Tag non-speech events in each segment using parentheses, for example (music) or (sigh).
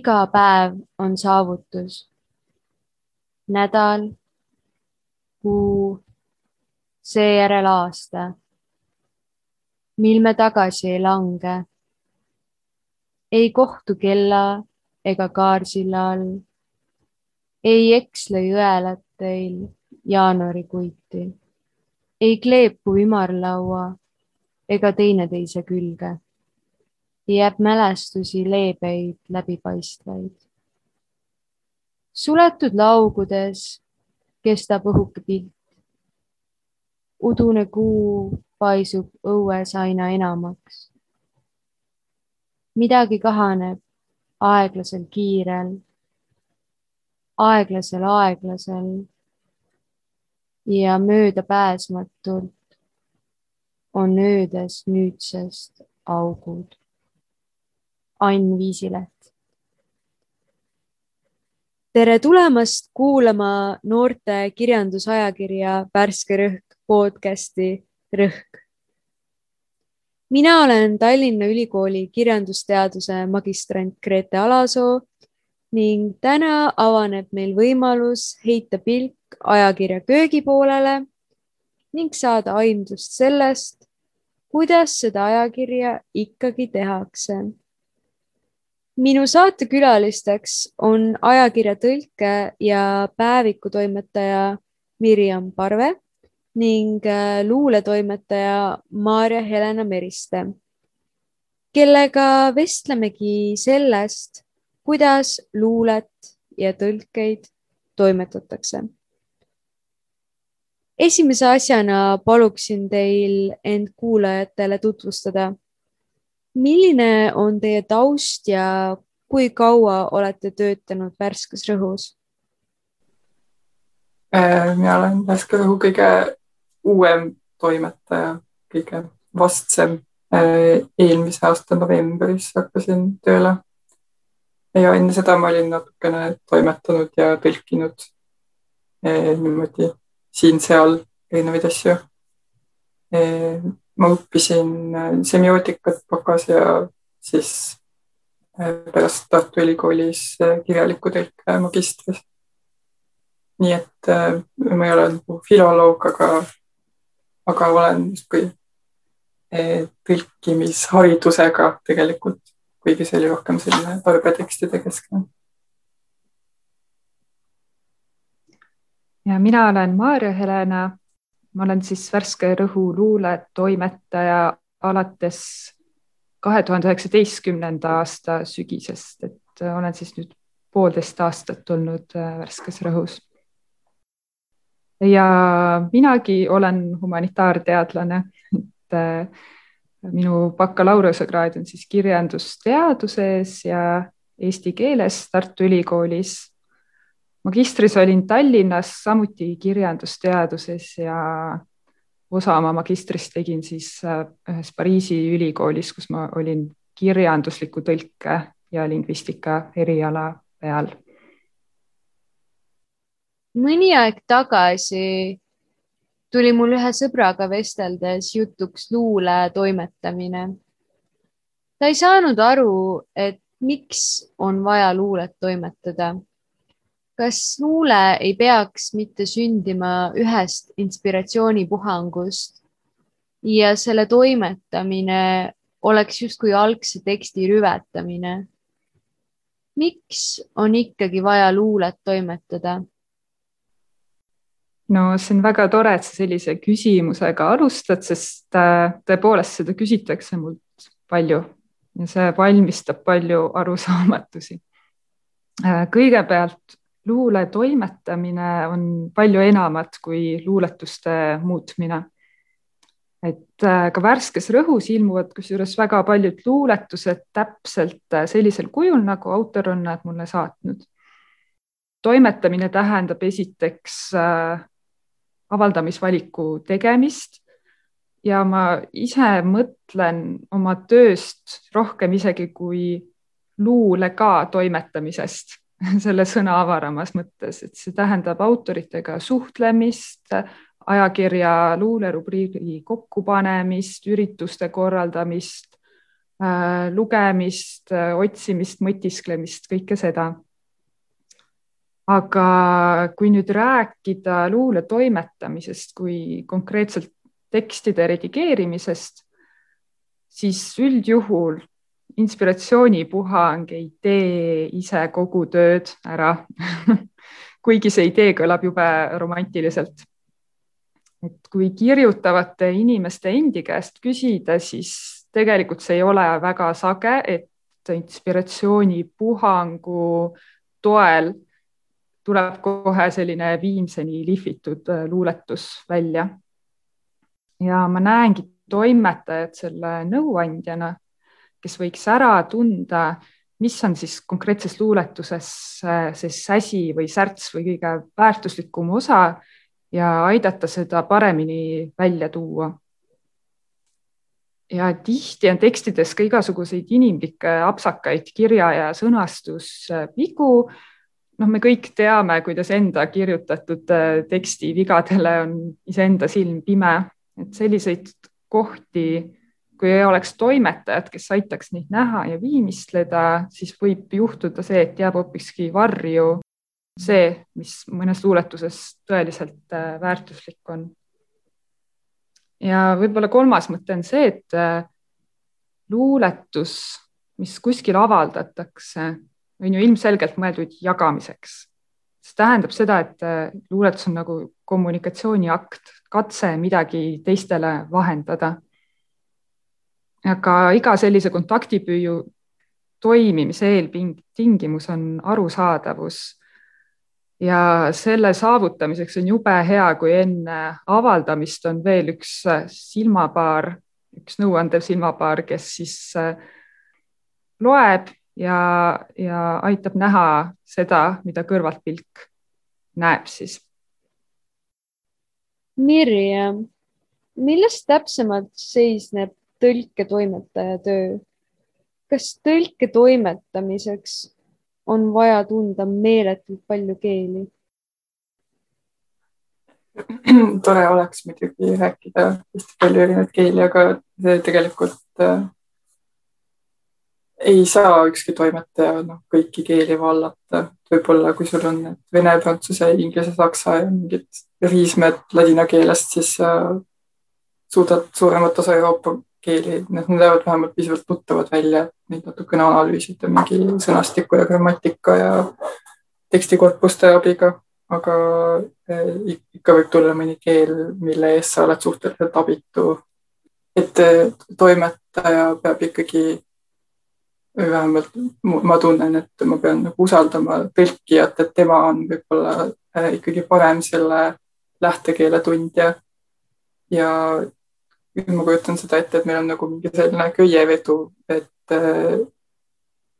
iga päev on saavutus. nädal, kuu, seejärel aasta, mil me tagasi ei lange. ei kohtu kella ega kaarsilla all. ei eksle jõeläteil jaanuarikuiti, ei kleepu ümarlaua ega teineteise külge jääb mälestusi leebeid läbipaistvaid. suletud laugudes kestab õhuke pilt. udune kuu paisub õues aina enamaks. midagi kahaneb aeglasel kiirel, aeglasel aeglasel ja möödapääsmatult on öödes nüüdsest augud. Ain Viisileht. tere tulemast kuulama noorte kirjandusajakirja Värske Rõhk podcasti Rõhk. mina olen Tallinna Ülikooli kirjandusteaduse magistrant Grete Alasoo ning täna avaneb meil võimalus heita pilk ajakirja köögipoolele ning saada aimdust sellest, kuidas seda ajakirja ikkagi tehakse minu saatekülalisteks on ajakirja tõlke ja päevikutoimetaja Mirjam Parve ning äh, luuletoimetaja Maarja-Helena Meriste, kellega vestlemegi sellest, kuidas luulet ja tõlkeid toimetatakse. esimese asjana paluksin teil end kuulajatele tutvustada milline on teie taust ja kui kaua olete töötanud Värskes Rõhus? Äh, mina olen Värske Rõhu kõige uuem toimetaja, kõige vastsem. Äh, eelmise aasta novembris hakkasin tööle. ja enne seda ma olin natukene toimetanud ja tõlkinud äh, niimoodi siin-seal erinevaid asju ma õppisin äh, semiootikat bakas ja siis äh, pärast Tartu Ülikoolis äh, kirjaliku tõlke magistris. nii et ma ei ole nagu filoloog, aga, aga olen justkui tõlkimisharidusega tegelikult, kuigi see oli rohkem selline tarbetekstide keskne. ja mina olen Maarja-Helena ma olen siis Värske Rõhu luuletoimetaja alates kahe tuhande üheksateistkümnenda aasta sügisest, et olen siis nüüd poolteist aastat olnud äh, Värskes Rõhus. ja minagi olen humanitaarteadlane, et äh, minu bakalaureusekraad on siis kirjandusteaduses ja eesti keeles Tartu Ülikoolis magistris olin Tallinnas samuti kirjandusteaduses ja osa oma magistrist tegin siis äh, ühes Pariisi ülikoolis, kus ma olin kirjandusliku tõlke ja lingvistika eriala peal. mõni aeg tagasi tuli mul ühe sõbraga vesteldes jutuks luule toimetamine. ta ei saanud aru, et miks on vaja luulet toimetada kas luule ei peaks mitte sündima ühest inspiratsioonipuhangust ja selle toimetamine oleks justkui algse teksti rüvetamine? miks on ikkagi vaja luulet toimetada? no see on väga tore, et sa sellise küsimusega alustad, sest äh, tõepoolest seda küsitakse mult palju ja see valmistab palju arusaamatusi. Äh, kõigepealt luule toimetamine on palju enamat kui luuletuste muutmine. et äh, ka värskes rõhus ilmuvad kusjuures väga paljud luuletused täpselt äh, sellisel kujul, nagu autor on nad mulle saatnud. toimetamine tähendab esiteks äh, avaldamisvaliku tegemist ja ma ise mõtlen oma tööst rohkem isegi kui luule ka toimetamisest (laughs) selle sõna avaramas mõttes, et see tähendab autoritega suhtlemist, ajakirja luulerubriigi kokkupanemist, ürituste korraldamist, äh, lugemist, otsimist, mõtisklemist, kõike seda. aga kui nüüd rääkida luule toimetamisest kui konkreetselt tekstide redigeerimisest, siis üldjuhul inspiratsioonipuhang ei tee ise kogu tööd ära (laughs) kuigi see idee kõlab jube romantiliselt. et kui kirjutavate inimeste endi käest küsida, siis tegelikult see ei ole väga sage, et inspiratsioonipuhangu toel tuleb kohe selline viimseni lihvitud luuletus välja. ja ma näengi toimetajat selle nõuandjana, kes võiks ära tunda mis on siis konkreetses luuletuses see säsi või särts või kõige väärtuslikum osa ja aidata seda paremini välja tuua. ja tihti on tekstides ka igasuguseid inimlikke apsakaid, kirja ja sõnastusvigu. noh, me kõik teame, kuidas enda kirjutatud äh, teksti vigadele on iseenda silm pime, et selliseid kohti kui ei oleks toimetajat, kes aitaks neid näha ja viimistleda, siis võib juhtuda see, et jääb hoopiski varju see, mis mõnes luuletuses tõeliselt äh, väärtuslik on. ja võib-olla kolmas mõte on see, et äh, luuletus, mis kuskil avaldatakse, on ju ilmselgelt mõeldud jagamiseks. see tähendab seda, et äh, luuletus on nagu kommunikatsiooniakt, katse midagi teistele vahendada aga iga sellise kontaktipüüu toimimise eeltingimus on arusaadavus. ja selle saavutamiseks on jube hea, kui enne avaldamist on veel üks silmapaar, üks nõuandev silmapaar, kes siis äh, loeb ja, ja aitab näha seda, mida kõrvaltpilk näeb siis. Mirjam, millest täpsemalt seisneb tõlketoimetaja töö. kas tõlke toimetamiseks on vaja tunda meeletult palju keeli? (clears throat) tore oleks muidugi rääkida hästi palju erinevaid keeli, aga tegelikult äh, ei saa ükski toimetaja noh, kõiki keeli vallata. võib-olla kui sul on vene, prantsuse, inglise, saksa ja mingid riismed ladina keelest, siis äh, suudad suuremat osa Euroopa keeli, noh, nad näevad vähemalt piisavalt tuttavad välja, et neid natukene analüüsida mingi sõnastiku ja grammatika ja tekstikorpuste abiga, aga eh, ikka võib tulla mõni keel, mille eest sa oled suhteliselt abitu. et eh, toimetaja peab ikkagi, vähemalt ma tunnen, et ma pean nagu usaldama tõlkijat, et tema on võib-olla eh, ikkagi parem selle lähtekeele tundja ja ma kujutan seda ette, et meil on nagu mingi selline köievedu, et äh,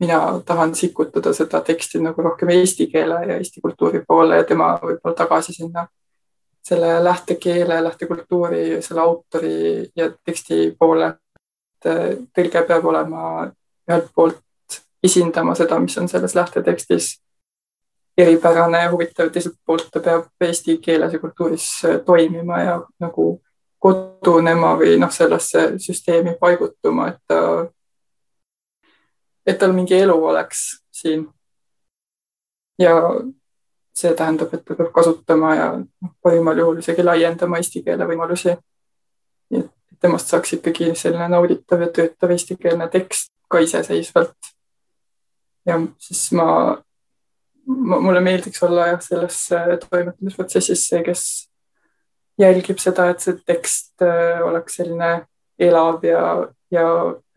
mina tahan sikutada seda teksti nagu rohkem eesti keele ja eesti kultuuri poole ja tema võib-olla tagasi sinna selle lähtekeele, lähtekultuuri, selle autori ja teksti poole. et äh, tõlge peab olema ühelt poolt esindama seda, mis on selles lähtetekstis eripärane ja huvitav, teiselt poolt ta peab eesti keeles ja kultuuris äh, toimima ja nagu kodunema või noh, sellesse süsteemi paigutuma, et ta, et tal mingi elu oleks siin. ja see tähendab, et ta peab kasutama ja noh, parimal juhul isegi laiendama eesti keele võimalusi. nii et temast saaks ikkagi selline nauditav ja töötav eestikeelne tekst ka iseseisvalt. ja siis ma, ma, mulle meeldiks olla jah, selles toimetamisprotsessis see, kes jälgib seda, et see tekst äh, oleks selline elav ja, ja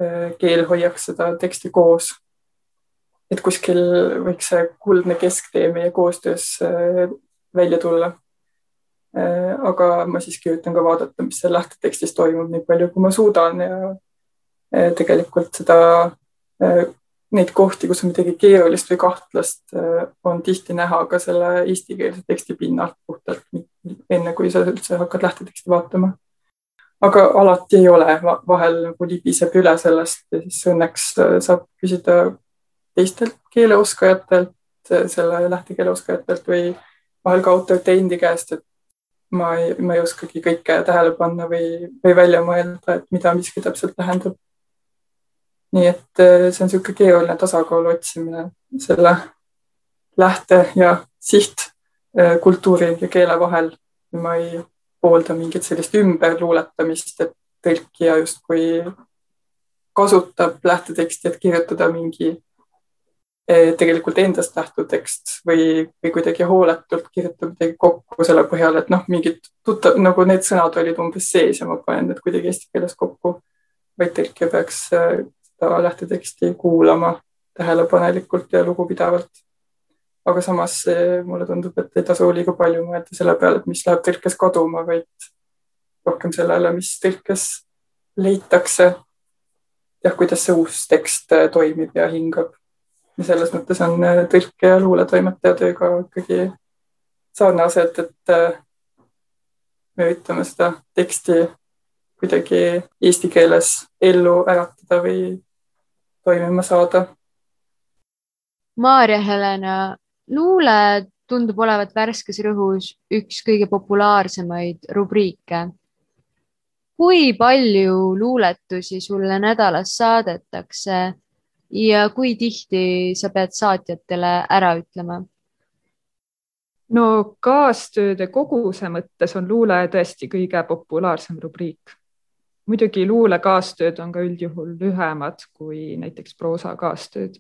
äh, keel hoiaks seda teksti koos. et kuskil võiks see kuldne kesktee meie koostöös äh, välja tulla. aga ma siiski üritan ka vaadata, mis seal lähtetekstis toimub, nii palju kui ma suudan ja tegelikult seda neid kohti, kus on midagi keerulist või kahtlast, äh, on tihti näha ka selle eestikeelse teksti pinnalt puhtalt, enne kui sa üldse hakkad lähteteksti vaatama. aga alati ei ole, vahel nagu libiseb üle sellest ja siis õnneks äh, saab küsida teistelt keeleoskajatelt, äh, selle lähtekeele oskajatelt või vahel ka autorite endi käest, et ma ei, ma ei oskagi kõike tähele panna või, või välja mõelda, et mida miski täpselt tähendab nii et äh, see on niisugune keeruline tasakaalu otsimine selle lähte ja sihtkultuuri ja keele vahel. ma ei poolda mingit sellist ümberluuletamist, et tõlkija justkui kasutab lähteteksti, et kirjutada mingi eh, tegelikult endast lähtuv tekst või, või kuidagi hooletult kirjutab midagi kokku selle põhjal, et noh, mingid tuttav, nagu need sõnad olid umbes sees ja ma panen need kuidagi eesti keeles kokku. vaid tõlkija peaks lähteteksti kuulama tähelepanelikult ja lugupidavalt. aga samas mulle tundub, et ei tasu liiga palju mõelda selle peale, et mis läheb tõlkes kaduma, vaid rohkem sellele, mis tõlkes leitakse. jah, kuidas see uus tekst äh, toimib ja hingab. ja selles mõttes on äh, tõlke ja luuletoimetaja tööga ikkagi sarnased, et me üritame seda teksti kuidagi eesti keeles ellu äratada või toimima saada Maarja-Helena, luule tundub olevat värskes rõhus üks kõige populaarsemaid rubriike. kui palju luuletusi sulle nädalas saadetakse ja kui tihti sa pead saatjatele ära ütlema? no kaastööde koguse mõttes on luule tõesti kõige populaarsem rubriik. Muidugi luule kaastööd on ka üldjuhul lühemad kui näiteks proosa kaastööd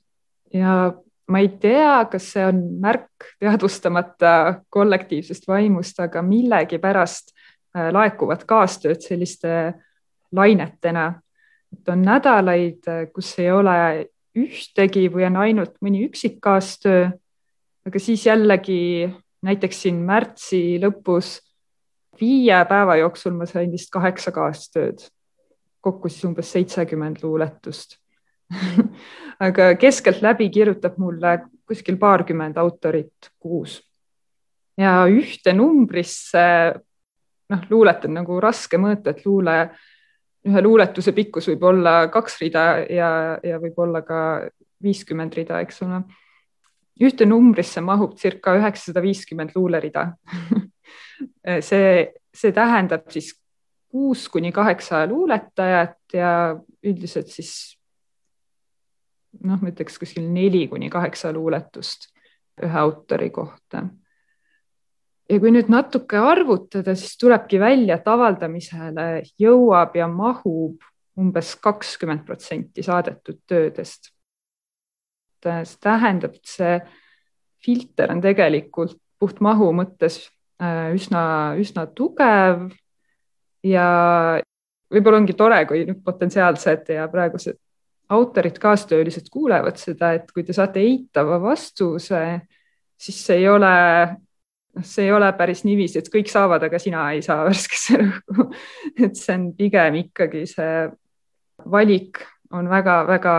ja ma ei tea, kas see on märk teadvustamata kollektiivsest vaimust, aga millegipärast äh, laekuvad kaastööd selliste lainetena. et on nädalaid, äh, kus ei ole ühtegi või on ainult mõni üksik kaastöö. aga siis jällegi näiteks siin märtsi lõpus viie päeva jooksul ma sain vist kaheksa kaastööd, kokku siis umbes seitsekümmend luuletust (laughs) aga keskeltläbi kirjutab mulle kuskil paarkümmend autorit kuus. ja ühte numbrisse, noh, luulet on nagu raske mõõta, et luule, ühe luuletuse pikkus võib olla kaks rida ja, ja võib-olla ka viiskümmend rida, eks ole. ühte numbrisse mahub circa üheksasada viiskümmend luulerida (laughs) see, see tähendab siis kuus kuni kaheksa luuletajat ja üldiselt siis noh, ma ütleks kuskil neli kuni kaheksa luuletust ühe autori kohta. ja kui nüüd natuke arvutada, siis tulebki välja, et avaldamisele jõuab ja mahub umbes kakskümmend protsenti saadetud töödest. see tähendab, et see filter on tegelikult puhtmahu mõttes äh, üsna, üsna tugev ja võib-olla ongi tore, kui potentsiaalsed ja praegused autorid, kaastöölised kuulevad seda, et kui te saate eitava vastuse, siis see ei ole, noh, see ei ole päris niiviisi, et kõik saavad, aga sina ei saa (laughs) värskesse rõhku. et see on pigem ikkagi see valik on väga-väga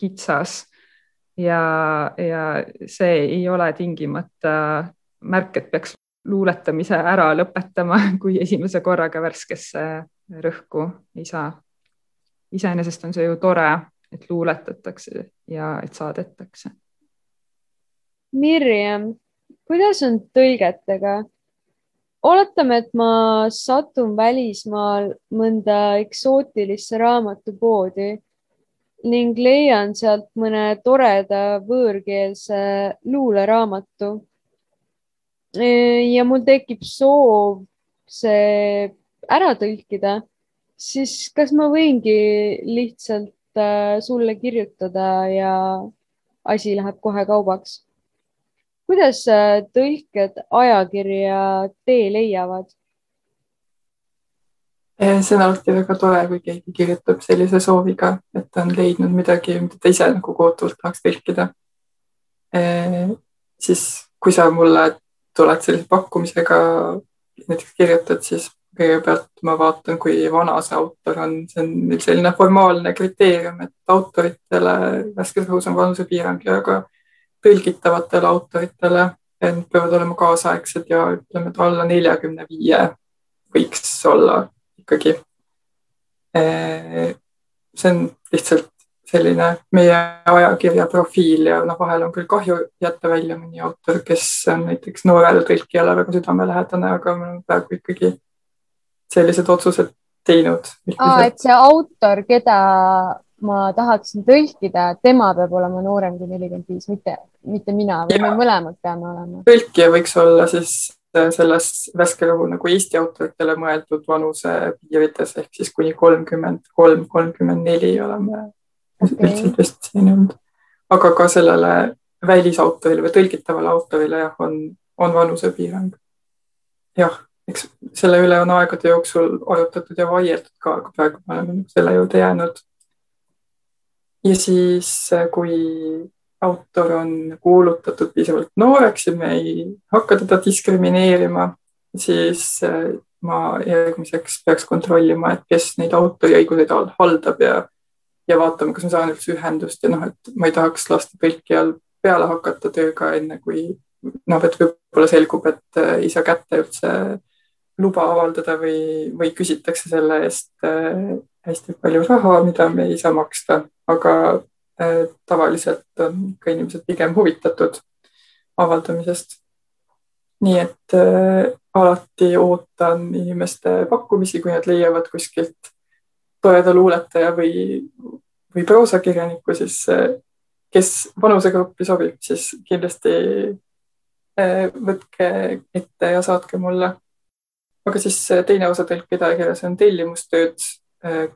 kitsas ja, ja see ei ole tingimata märk, et peaks luuletamise ära lõpetama, (laughs) kui esimese korraga värskesse rõhku ei saa. iseenesest on see ju tore et luuletatakse ja et saadetakse. Mirjam, kuidas on tõlgetega? oletame, et ma satun välismaal mõnda eksootilisse raamatupoodi ning leian sealt mõne toreda võõrkeelse luuleraamatu. Ja mul tekib soov see ära tõlkida, siis kas ma võingi lihtsalt Äh, sulle kirjutada ja asi läheb kohe kaubaks. kuidas äh, tõlked ajakirja tee leiavad? See on alati väga tore, kui keegi kirjutab sellise sooviga, et ta on leidnud midagi, mida ta ise nagu kootult tahaks tõlkida siis, kui sa mulle tuled sellise pakkumisega, näiteks kirjutad, siis kõigepealt ma vaatan, kui vana see autor on, see on selline formaalne kriteerium, et autoritele värskes õhus on vanusepiirang ja ka tõlgitavatele autoritele peavad olema kaasaegsed ja ütleme, et alla neljakümne viie võiks olla ikkagi. see on lihtsalt selline meie ajakirja profiil ja noh, vahel on küll kahju jätta välja mõni autor, kes on näiteks noorele tõlkijale väga südamelähedane, aga me oleme praegu ikkagi sellised otsused teinud. et see autor, keda ma tahaksin tõlkida, tema peab olema noorem kui nelikümmend viis, mitte, mitte mina või me mõlemad peame olema. tõlkija võiks olla siis selles värske rõhu nagu Eesti autoritele mõeldud vanuse piirides ehk siis kuni kolmkümmend kolm, kolmkümmend neli oleme okay. vist siin olnud. aga ka sellele välisautorile või tõlgitavale autorile jah, on, on vanusepiirang. jah, eks selle üle on aegade jooksul arutatud ja vaieldud ka, aga praegu me oleme selle juurde jäänud. ja siis, kui autor on kuulutatud piisavalt nooreks ja me ei hakka teda diskrimineerima, siis äh, ma järgmiseks peaks kontrollima, et kes neid autoriõiguseid haldab ja, ja vaatama, kas ma saan üldse ühendust ja noh, et ma ei tahaks lasta tõlkijal peale hakata tööga enne kui noh, et võib-olla selgub, et äh, ei saa kätte üldse luba avaldada või, või küsitakse selle eest äh, hästi palju raha, mida me ei saa maksta, aga Äh, tavaliselt on ka inimesed pigem huvitatud avaldamisest. nii et äh, alati ootan inimeste pakkumisi, kui nad leiavad kuskilt toreda luuletaja või, või proosakirjaniku, siis äh, kes vanusegruppi sobib, siis kindlasti äh, võtke ette ja saatke mulle. aga siis äh, teine osa tõlkida ajakirjas on tellimustööd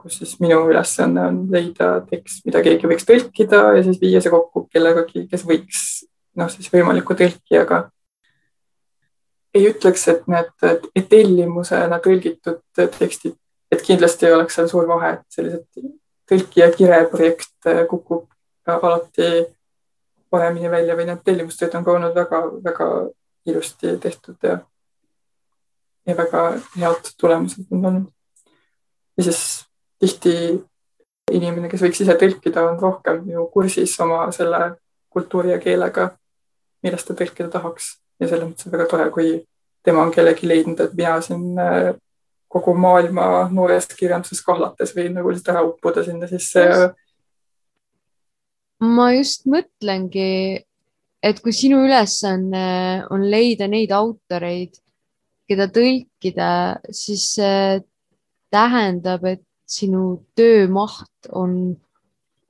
kus siis minu ülesanne on leida tekst, mida keegi võiks tõlkida ja siis viia see kokku kellegagi, kes võiks noh, siis võimaliku tõlkijaga. ei ütleks, et need et tellimusena tõlgitud tekstid, et kindlasti oleks seal suur vahe, et sellised tõlkija kireprojekt äh, kukub alati paremini välja või need tellimustööd on ka olnud väga-väga ilusti tehtud ja, ja väga head tulemused on olnud. Ja siis tihti inimene, kes võiks ise tõlkida, on rohkem ju kursis oma selle kultuuri ja keelega, millest ta tõlkida tahaks. Ja selles mõttes on väga tore, kui tema on kellegi leidnud, et mina siin äh, kogu maailma noorest kirjanduses kahlates võin nagu lihtsalt ära uppuda sinna sisse. ma just mõtlengi, et kui sinu ülesanne on leida neid autoreid, keda tõlkida, siis tähendab, et sinu töömaht on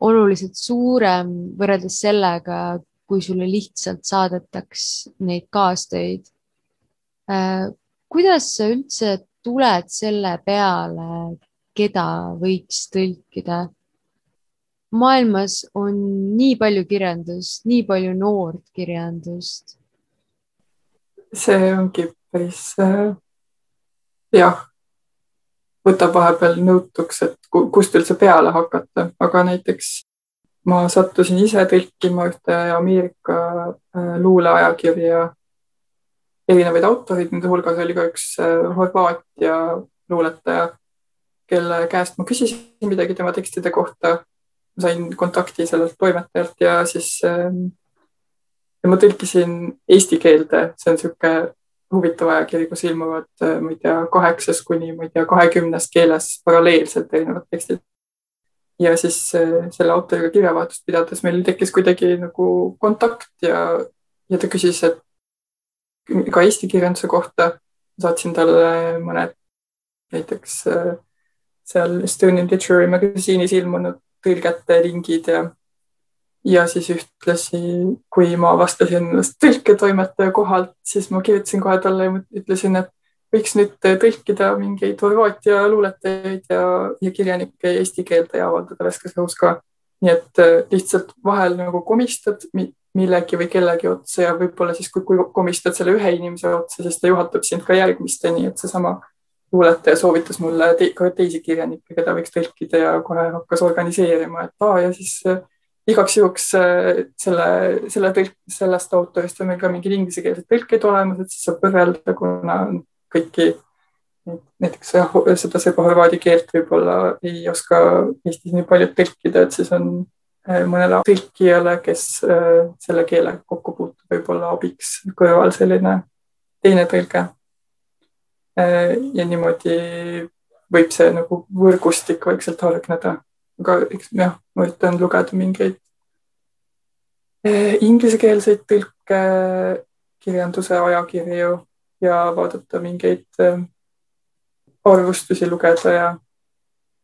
oluliselt suurem võrreldes sellega, kui sulle lihtsalt saadetaks neid kaastöid. Äh, kuidas sa üldse tuled selle peale, keda võiks tõlkida? maailmas on nii palju kirjandust, nii palju noort kirjandust. see ongi päris äh, jah, võtab vahepeal nõutuks, et kust üldse peale hakata, aga näiteks ma sattusin ise tõlkima ühte Ameerika äh, luuleajakirja erinevaid autoreid, nende hulgas oli ka üks äh, Horvaatia luuletaja, kelle käest ma küsisin midagi tema tekstide kohta. sain kontakti sellelt toimetajalt ja siis ähm, ja ma tõlkisin eesti keelde, see on niisugune huvitav ajakiri, kus ilmuvad, äh, ma ei tea, kaheksas kuni, ma ei tea, kahekümnes keeles paralleelselt erinevad tekstid. ja siis äh, selle autoriga kirjavahetust pidades meil tekkis kuidagi nagu kontakt ja, ja ta küsis, et ka eesti kirjanduse kohta. saatsin talle mõned näiteks äh, seal Estonian Literary Magazine'is ilmunud tõlgete lingid ja ja siis ühtlasi, kui ma avastasin ennast tõlketoimetaja kohalt, siis ma kirjutasin kohe talle ja ütlesin, et võiks nüüd tõlkida mingeid Horvaatia luuletajaid ja, ja kirjanikke eesti keelde ja avaldada värskes õhus ka. nii et äh, lihtsalt vahel nagu komistad millegi või kellegi otsa ja võib-olla siis, kui, komistad selle ühe inimese otsa, siis ta juhatab sind ka järgmisteni, et seesama luuletaja soovitas mulle te ka teisi kirjanikke, keda võiks tõlkida ja kohe hakkas organiseerima, et aa ja siis äh, igaks juhuks äh, selle, selle tõlk, sellest autorist on meil ka mingid inglisekeelsed tõlked olemas, et siis saab võrrelda, kuna kõiki näiteks seda seba-horvaadi keelt võib-olla ei oska Eestis nii paljud tõlkida, et siis on mõnele tõlkijale, kes äh, selle keelega kokku puutub, võib-olla abiks kõrval selline teine tõlge. ja niimoodi võib see nagu võrgustik vaikselt hargneda aga eks jah, ma üritan lugeda mingeid eh, inglisekeelseid tõlke, kirjanduse ajakirju ja vaadata mingeid eh, arvustusi lugeda ja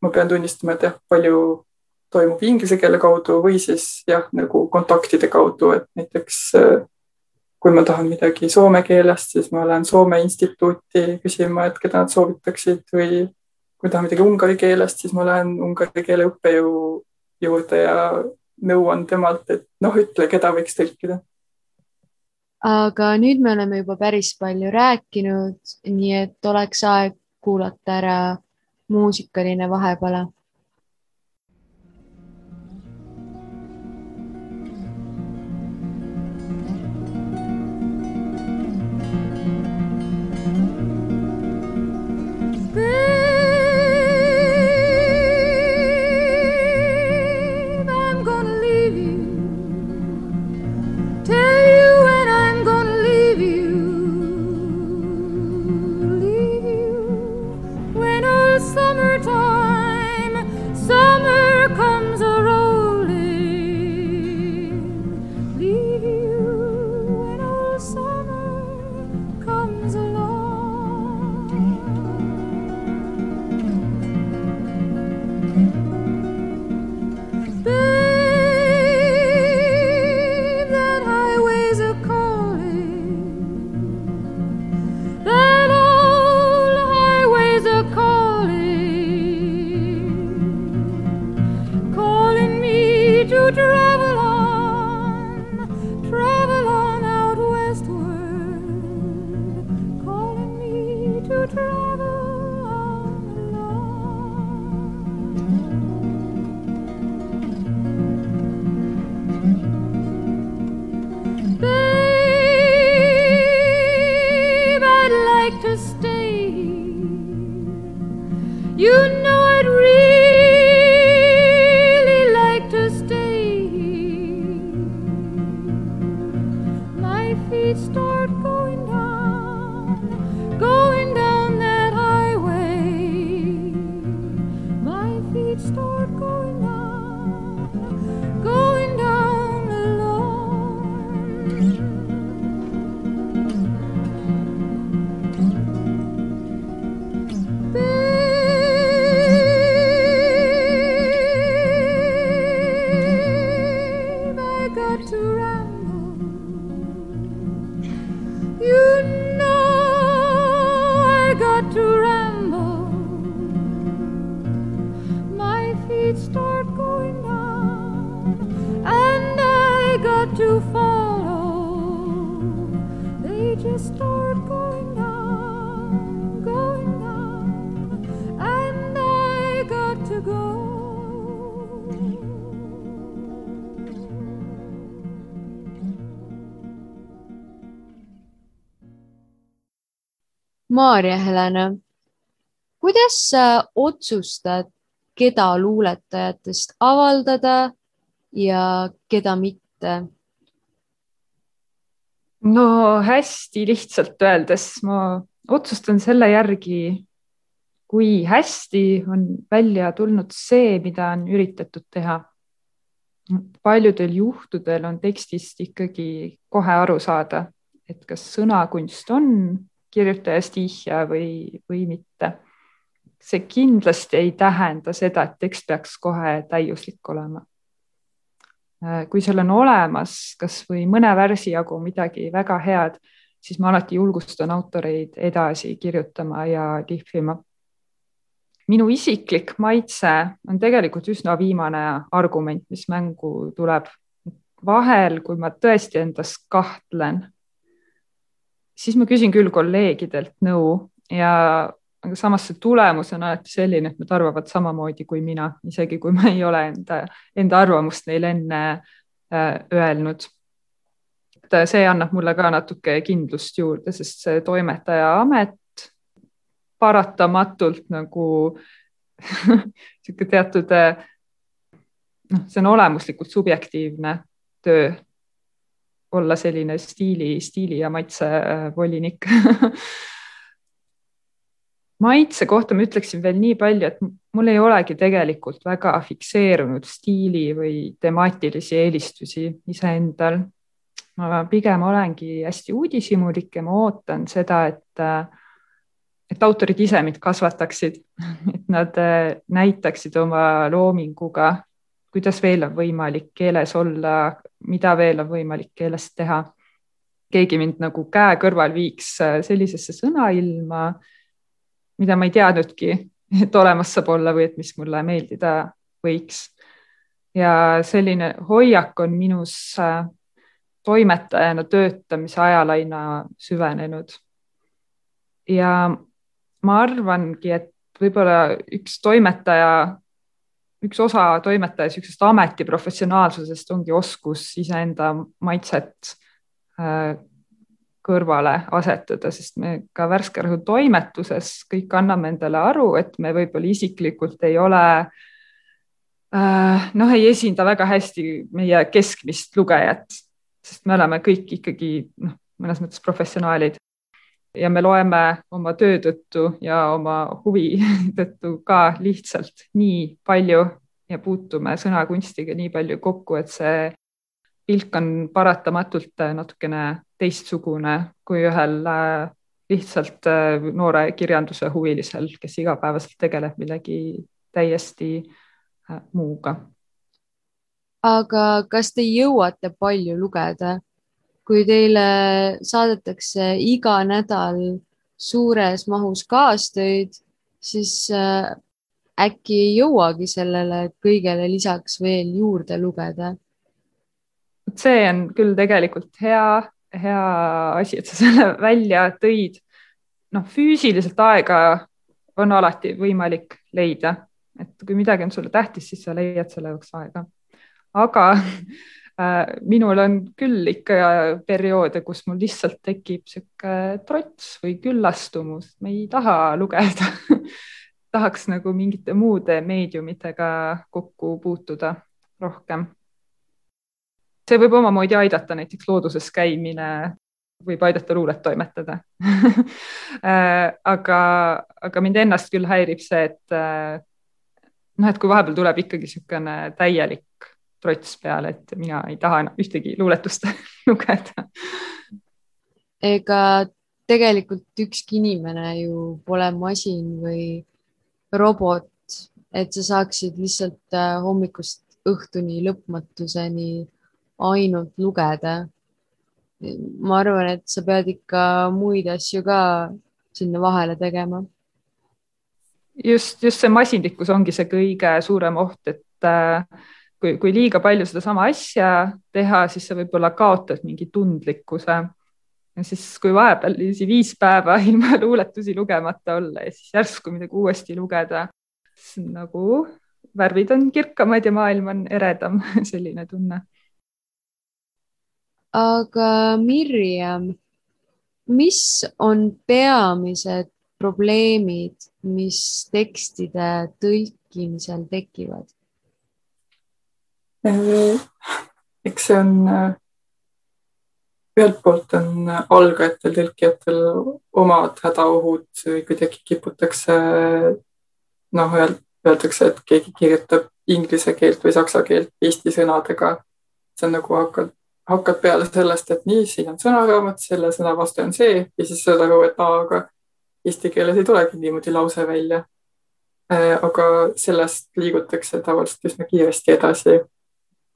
ma pean tunnistama, et jah, palju toimub inglise keele kaudu või siis jah, nagu kontaktide kaudu, et näiteks kui ma tahan midagi soome keelest, siis ma lähen Soome instituuti küsima, et keda nad soovitaksid või kui tahan midagi ungari keelest, siis ma lähen ungari keele õppejõu juurde ja nõuan temalt, et noh, ütle, keda võiks tõlkida. aga nüüd me oleme juba päris palju rääkinud, nii et oleks aeg kuulata ära muusikaline vahepala Maarja-Helena, kuidas sa otsustad, keda luuletajatest avaldada ja keda mitte? no hästi lihtsalt öeldes ma otsustan selle järgi, kui hästi on välja tulnud see, mida on üritatud teha. paljudel juhtudel on tekstist ikkagi kohe aru saada, et kas sõnakunst on kirjutaja stihja või, või mitte. see kindlasti ei tähenda seda, et tekst peaks kohe täiuslik olema. Kui seal on olemas kasvõi mõne värsi jagu midagi väga head, siis ma alati julgustan autoreid edasi kirjutama ja lihvima. minu isiklik maitse on tegelikult üsna viimane argument, mis mängu tuleb. vahel, kui ma tõesti endas kahtlen siis ma küsin küll kolleegidelt nõu ja aga samas see tulemus on alati selline, et nad arvavad samamoodi kui mina, isegi kui ma ei ole enda, enda arvamust neile enne äh, öelnud. et äh, see annab mulle ka natuke kindlust juurde, sest see toimetaja amet paratamatult nagu (laughs) niisugune teatud äh, noh, see on olemuslikult subjektiivne töö olla selline stiili, stiili ja maitse äh, volinik (laughs) maitse kohta ma ütleksin veel nii palju, et mul ei olegi tegelikult väga fikseerunud stiili või temaatilisi eelistusi iseendal. ma pigem olengi hästi uudishimulik ja ma ootan seda, et, äh, et autorid ise mind kasvataksid, (laughs) et nad äh, näitaksid oma loominguga kuidas veel on võimalik keeles olla, mida veel on võimalik keeles teha. keegi mind nagu käe kõrval viiks sellisesse sõnailma, mida ma ei teadnudki, (laughs) et olemas saab olla või et mis mulle meeldida võiks. ja selline hoiak on minus toimetajana töötamise ajal aina süvenenud. ja ma arvangi, et võib-olla üks toimetaja, üks osa toimetaja niisugusest ametiprofessionaalsusest ongi oskus iseenda maitset äh, kõrvale asetada, sest me ka Värske Rõhu toimetuses kõik anname endale aru, et me võib-olla isiklikult ei ole äh, noh, ei esinda väga hästi meie keskmist lugejat, sest me oleme kõik ikkagi noh, mõnes mõttes professionaalid ja me loeme oma töö tõttu ja oma huvi (laughs) tõttu ka lihtsalt nii palju ja puutume sõnakunstiga nii palju kokku, et see pilk on paratamatult natukene teistsugune kui ühel äh, lihtsalt äh, noore kirjanduse huvilisel, kes igapäevaselt tegeleb millegi täiesti äh, muuga aga kas te jõuate palju lugeda? Kui teile saadetakse iga nädal suures mahus kaastöid, siis äh, äkki ei jõuagi sellele kõigele lisaks veel juurde lugeda? see on küll tegelikult hea, hea asi, et sa selle välja tõid. noh, füüsiliselt aega on alati võimalik leida, et kui midagi on sulle tähtis, siis sa leiad selle jaoks aega aga (laughs) minul on küll ikka perioode, kus mul lihtsalt tekib sihuke trots või küllastumus, ma ei taha lugeda. (laughs) Tahaks nagu mingite muude meediumitega kokku puutuda rohkem. see võib omamoodi aidata, näiteks looduses käimine võib aidata luulet toimetada. (laughs) Äh, aga, aga mind ennast küll häirib see, et äh, noh, et kui vahepeal tuleb ikkagi niisugune täielik trots peale, et mina ei taha enam ühtegi luuletust (laughs) lugeda. ega tegelikult ükski inimene ju pole masin või robot, et sa saaksid lihtsalt äh, hommikust õhtuni lõpmatuseni ainult lugeda. ma arvan, et sa pead ikka muid asju ka sinna vahele tegema. just, just see masinlikkus ongi see kõige suurem oht, et äh, kui, kui liiga palju sedasama asja teha, siis sa võib-olla kaotad mingi tundlikkuse. ja siis, kui vahepeal viis päeva (laughs) ilma luuletusi lugemata olla ja siis järsku midagi uuesti lugeda, siis nagu värvid on kirkamad ja maailm on eredam, (laughs) selline tunne. aga Mirjam, mis on peamised probleemid, mis tekstide tõlkimisel tekivad? Äh, eks see on, äh, ühelt poolt on algajatel, tõlkijatel omad hädaohud, kuidagi kiputakse, noh, öeldakse, et keegi kirjutab inglise keelt või saksa keelt eesti sõnadega. see on nagu hakkad, hakkad peale sellest, et nii, siin on sõnaraamat, selle sõna vastu on see ja siis saad aru, et aa, aga eesti keeles ei tulegi niimoodi lause välja. Äh, aga sellest liigutakse tavaliselt üsna kiiresti edasi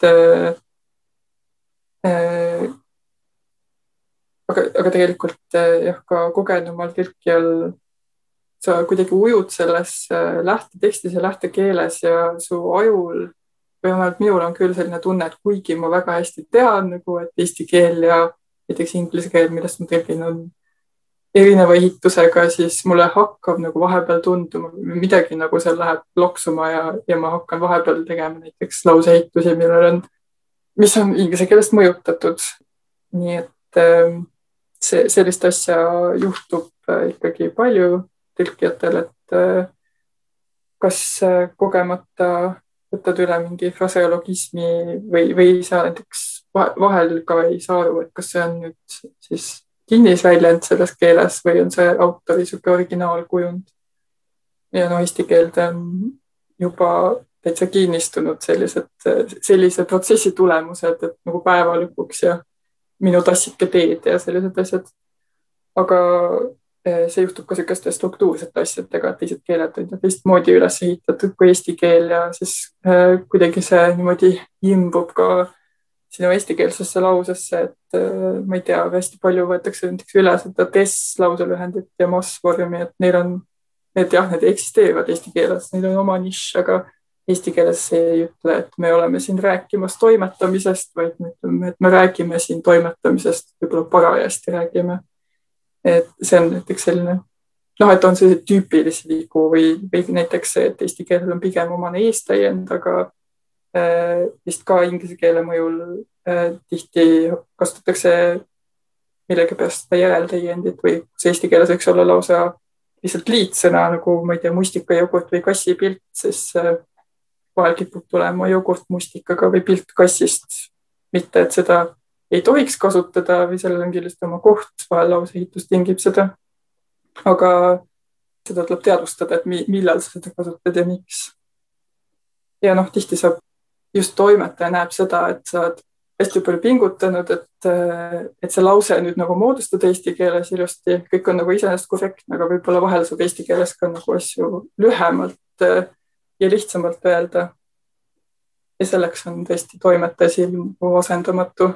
äh, äh, aga, aga tegelikult äh, jah, ka kogenumal tõlkijal sa kuidagi ujud selles äh, lähtetekstis ja lähtekeeles ja su ajul või vähemalt minul on küll selline tunne, et kuigi ma väga hästi tean nagu, et eesti keel ja näiteks inglise keel, millest ma tõlgin, on erineva ehitusega, siis mulle hakkab nagu vahepeal tunduma, midagi nagu seal läheb loksuma ja, ja ma hakkan vahepeal tegema näiteks lauseehitusi, millel on, mis on inglise keelest mõjutatud. nii et ähm, see, sellist asja juhtub äh, ikkagi palju tõlkijatel, et äh, kas äh, kogemata võtad üle mingi fraseologismi või, või sa näiteks vahel ka ei saa aru, et kas see on nüüd siis kinnisväljend selles keeles või on see autori niisugune originaalkujund. ja no eesti keelde on juba täitsa kinnistunud sellised, sellise protsessi tulemused, et nagu päeva lõpuks ja minu tassike teed ja sellised asjad. aga see juhtub ka niisuguste struktuursete asjadega, et teised keeled on ju teistmoodi üles ehitatud kui eesti keel ja siis äh, kuidagi see niimoodi imbub ka sinu eestikeelsesse lausesse, et äh, ma ei tea, hästi palju võetakse näiteks üle seda des lauselühendit ja moss-vormi, et neil on, need jah, need eksisteerivad eesti keeles, neil on oma nišš, aga eesti keeles see ei ütle, et me oleme siin rääkimas toimetamisest, vaid me ütleme, et me räägime siin toimetamisest, võib-olla parajasti räägime. Et see on näiteks selline noh, et on selliseid tüüpilisi vigu või, või näiteks see, et eesti keelel on pigem omane eestäiend, aga vist ka inglise keele mõjul äh, tihti kasutatakse millegipärast seda järeltäiendit või kus eesti keeles võiks olla lausa lihtsalt liitsõna nagu ma ei tea, mustikajogurt või kassipilt, siis äh, vahel kipub tulema jogurt mustikaga või pilt kassist. mitte, et seda ei tohiks kasutada või sellel on kindlasti oma koht, vahel lauseehitus tingib seda. aga seda tuleb teadvustada, et millal sa seda kasutad ja miks. ja noh, tihti saab, just toimetaja näeb seda, et sa oled hästi palju pingutanud, et, et see lause nüüd nagu moodustada eesti keeles ilusti, kõik on nagu iseenesest korrektne, aga võib-olla vahel saab eesti keeles ka nagu asju lühemalt ja lihtsamalt öelda. ja selleks on tõesti toimetaja silm asendamatu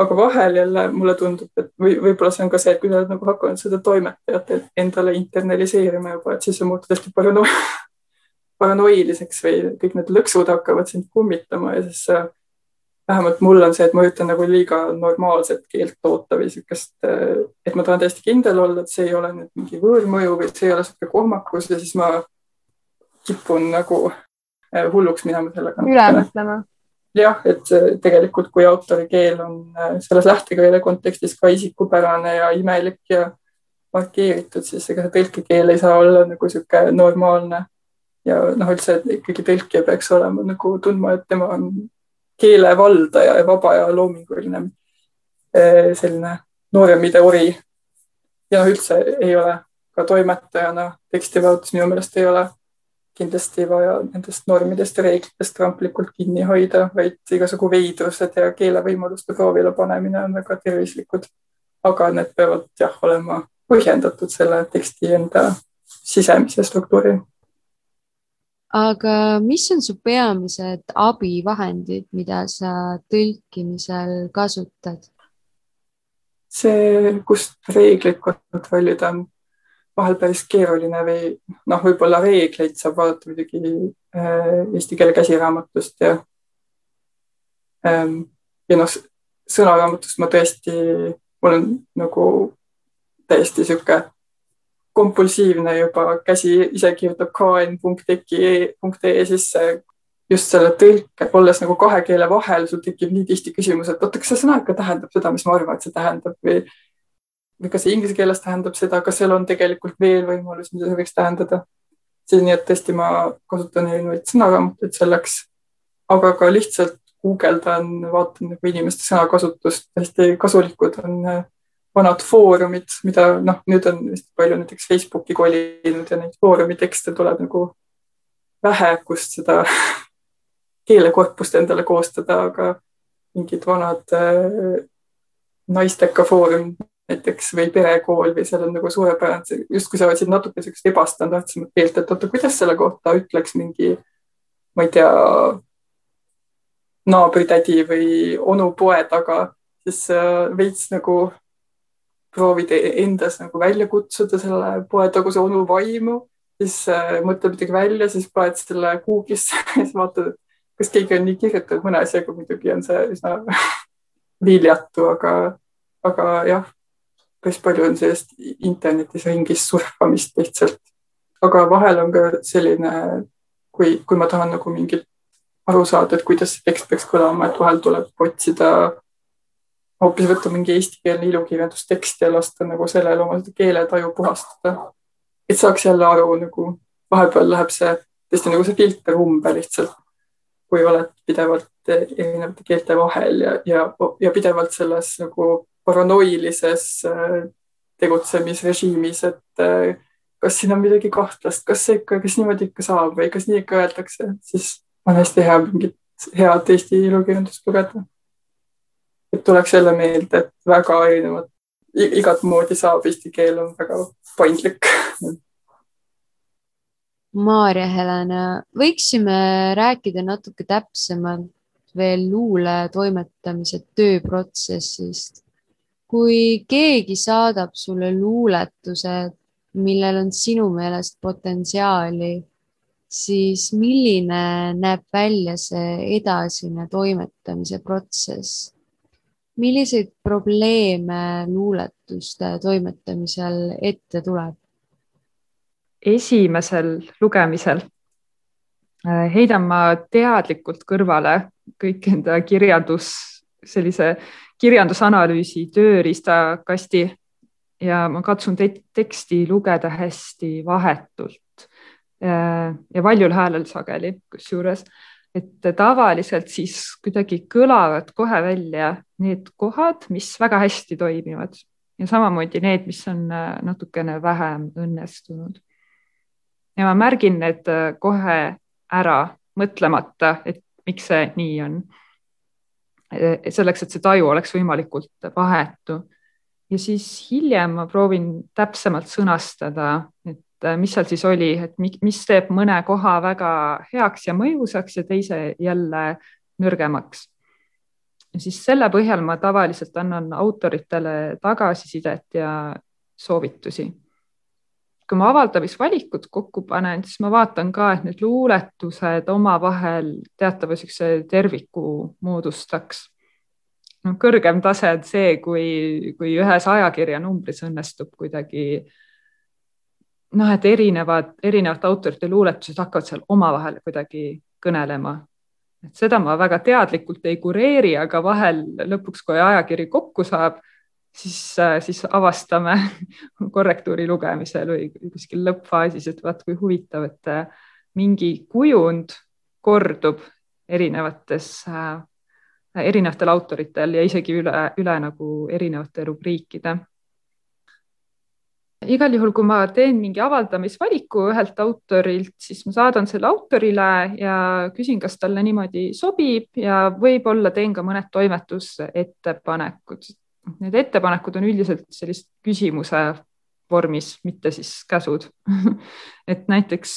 aga vahel jälle mulle tundub, et või võib-olla see on ka see, et kui sa oled nagu hakanud seda toimetajat endale internaliseerima juba, et siis sa muutud hästi parano paranoiliseks või kõik need lõksud hakkavad sind kummitama ja siis äh, vähemalt mul on see, et ma üritan nagu liiga normaalset keelt toota või niisugust, äh, et ma tahan täiesti kindel olla, et see ei ole nüüd mingi võõrmõju või see ei ole niisugune kohmakus ja siis ma kipun nagu äh, hulluks minema sellega. üle mõtlema jah, et tegelikult, kui autori keel on äh, selles lähtekeele kontekstis ka isikupärane ja imelik ja markeeritud, siis ega see tõlkekeel ei saa olla nagu niisugune normaalne. Ja noh, üldse ikkagi tõlkija peaks olema nagu tundma, et tema on keele valdaja ja vaba ja loominguline äh, selline nooremide ori. ja noh, üldse ei ole ka toimetajana tekstivaatus minu meelest ei ole kindlasti vaja nendest normidest ja reeglitest tramplikult kinni hoida, vaid igasugu veidrused ja keelevõimaluste proovile panemine on väga tervislikud. aga need peavad jah, olema põhjendatud selle teksti enda sisemise struktuuri. Aga mis on su peamised abivahendid, mida sa tõlkimisel kasutad? see, kust reegleid kontrollida on vahel päris keeruline või noh, võib-olla reegleid saab vaadata muidugi äh, eesti keele käsiraamatust ja ähm,. ja noh, sõnaraamatust ma tõesti, mul on nagu täiesti sihuke kompulsiivne juba käsi ise kirjutab kn.eki.ee sisse just selle tõlke, olles nagu kahe keele vahel, sul tekib nii tihti küsimus, et oota, kas see sõna ikka tähendab seda, mis ma arvan, et see tähendab või või kas see inglise keeles tähendab seda, kas seal on tegelikult veel võimalus, mida see võiks tähendada. nii et tõesti, ma kasutan erinevaid sõnaraamatuid selleks, aga ka lihtsalt guugeldan, vaatan nagu inimeste sõnakasutust, hästi kasulikud on äh, vanad foorumid, mida noh, nüüd on hästi palju näiteks Facebooki kolinud ja neid foorumi tekste tuleb nagu vähe, kust seda (laughs) keelekorpust endale koostada, aga mingid vanad äh, naisteka foorum näiteks või perekool või seal on nagu suurepärane, justkui sa oled siin natuke niisugust ebastandardsemat keelt, et oota, kuidas selle kohta ütleks mingi, ma ei tea, naabritädi või onu poe taga, siis veits nagu proovid endas nagu välja kutsuda selle poetaguse onu vaimu, siis äh, mõtled midagi välja, siis paned selle Google'isse (laughs) ja siis vaatad, kas keegi on nii kirjutanud mõne asjaga, muidugi on see üsna (laughs) viljatu, aga, aga jah, päris palju on sellist internetis ringis surfamist lihtsalt. aga vahel on ka selline, kui, kui ma tahan nagu mingit aru saada, et kuidas see tekst peaks kõlama, et vahel tuleb otsida, hoopis võtta mingi eestikeelne ilukirjandustekst ja lasta nagu sellele oma keeletaju puhastada. et saaks jälle aru nagu, vahepeal läheb see tõesti nagu see filter umbe lihtsalt, kui oled pidevalt erinevate keelte vahel ja, ja, ja pidevalt selles nagu paranoilises äh, tegutsemisrežiimis, et äh, kas siin on midagi kahtlast, kas see ikka, kas niimoodi ikka saab või kas nii ikka öeldakse, siis on hästi hea mingit head Eesti ilukirjandust lugeda. Et tuleks jälle meelde, et väga erinevad igat moodi saab, eesti keel on väga paindlik Maarja-Helena, võiksime rääkida natuke täpsemalt veel luule toimetamise tööprotsessist. kui keegi saadab sulle luuletused, millel on sinu meelest potentsiaali, siis milline näeb välja see edasine toimetamise protsess? Milliseid probleeme luuletuste toimetamisel ette tuleb? esimesel lugemisel äh, heidan ma teadlikult kõrvale kõik enda kirjandus, sellise kirjandusanalüüsi tööriistakasti ja ma katsun te teksti lugeda hästi vahetult äh, ja valjul häälel sageli, kusjuures, et tavaliselt siis kuidagi kõlavad kohe välja need kohad, mis väga hästi toimivad ja samamoodi need, mis on äh, natukene vähem õnnestunud ja ma märgin need äh, kohe ära, mõtlemata, et miks see nii on. Äh, selleks, et see taju oleks võimalikult vahetu. ja siis hiljem ma proovin täpsemalt sõnastada, et äh, mis seal siis oli, et mis teeb mõne koha väga heaks ja mõjusaks ja teise jälle nõrgemaks. siis selle põhjal ma tavaliselt annan autoritele tagasisidet ja soovitusi kui ma avaldamisvalikud kokku panen, siis ma vaatan ka, et need luuletused omavahel teatava niisuguse terviku moodustaks. no kõrgem tase on see, kui, kui ühes ajakirja numbris õnnestub kuidagi noh, et erinevad, erinevate autorite luuletused hakkavad seal omavahel kuidagi kõnelema. et seda ma väga teadlikult ei kureeri, aga vahel lõpuks, kui ajakiri kokku saab siis, äh, siis avastame (laughs) korrektuuri lugemisel või kuskil lõppfaasis, et vaat kui huvitav, et äh, mingi kujund kordub erinevates äh,, erinevatel autoritel ja isegi üle, üle nagu erinevate rubriikide. Igal juhul, kui ma teen mingi avaldamisvaliku ühelt autorilt, siis ma saadan selle autorile ja küsin, kas talle niimoodi sobib ja võib-olla teen ka mõned toimetusettepanekud. Need ettepanekud on üldiselt sellist küsimuse vormis, mitte siis käsud. (laughs) Et näiteks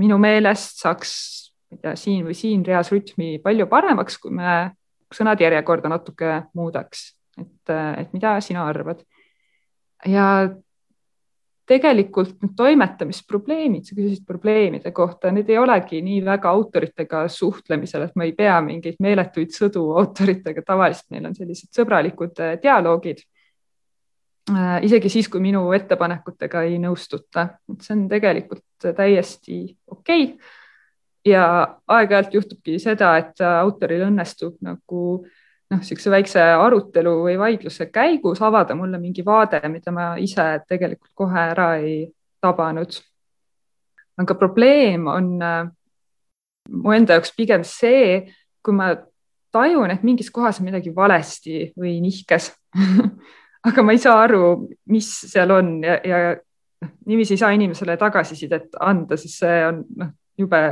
minu meelest saaks, tea, siin või siin reas rütmi palju paremaks, kui me sõnade järjekorda natuke muudaks, et, et mida sina arvad? ja tegelikult need toimetamisprobleemid, sa küsisid probleemide kohta, need ei olegi nii väga autoritega suhtlemisel, et ma ei pea mingeid meeletuid sõdu autoritega, tavaliselt meil on sellised sõbralikud äh, dialoogid. Äh, isegi siis, kui minu ettepanekutega ei nõustuta, see on tegelikult täiesti okei okay. ja aeg-ajalt juhtubki seda, et autoril õnnestub nagu äh, noh, niisuguse väikse arutelu või vaidluse käigus avada mulle mingi vaade, mida ma ise tegelikult kohe ära ei tabanud. aga probleem on äh, mu enda jaoks pigem see, kui ma tajun, et mingis kohas on midagi valesti või nihkes (laughs) aga ma ei saa aru, mis seal on ja, ja noh, niiviisi ei saa inimesele tagasisidet anda, sest see on noh, jube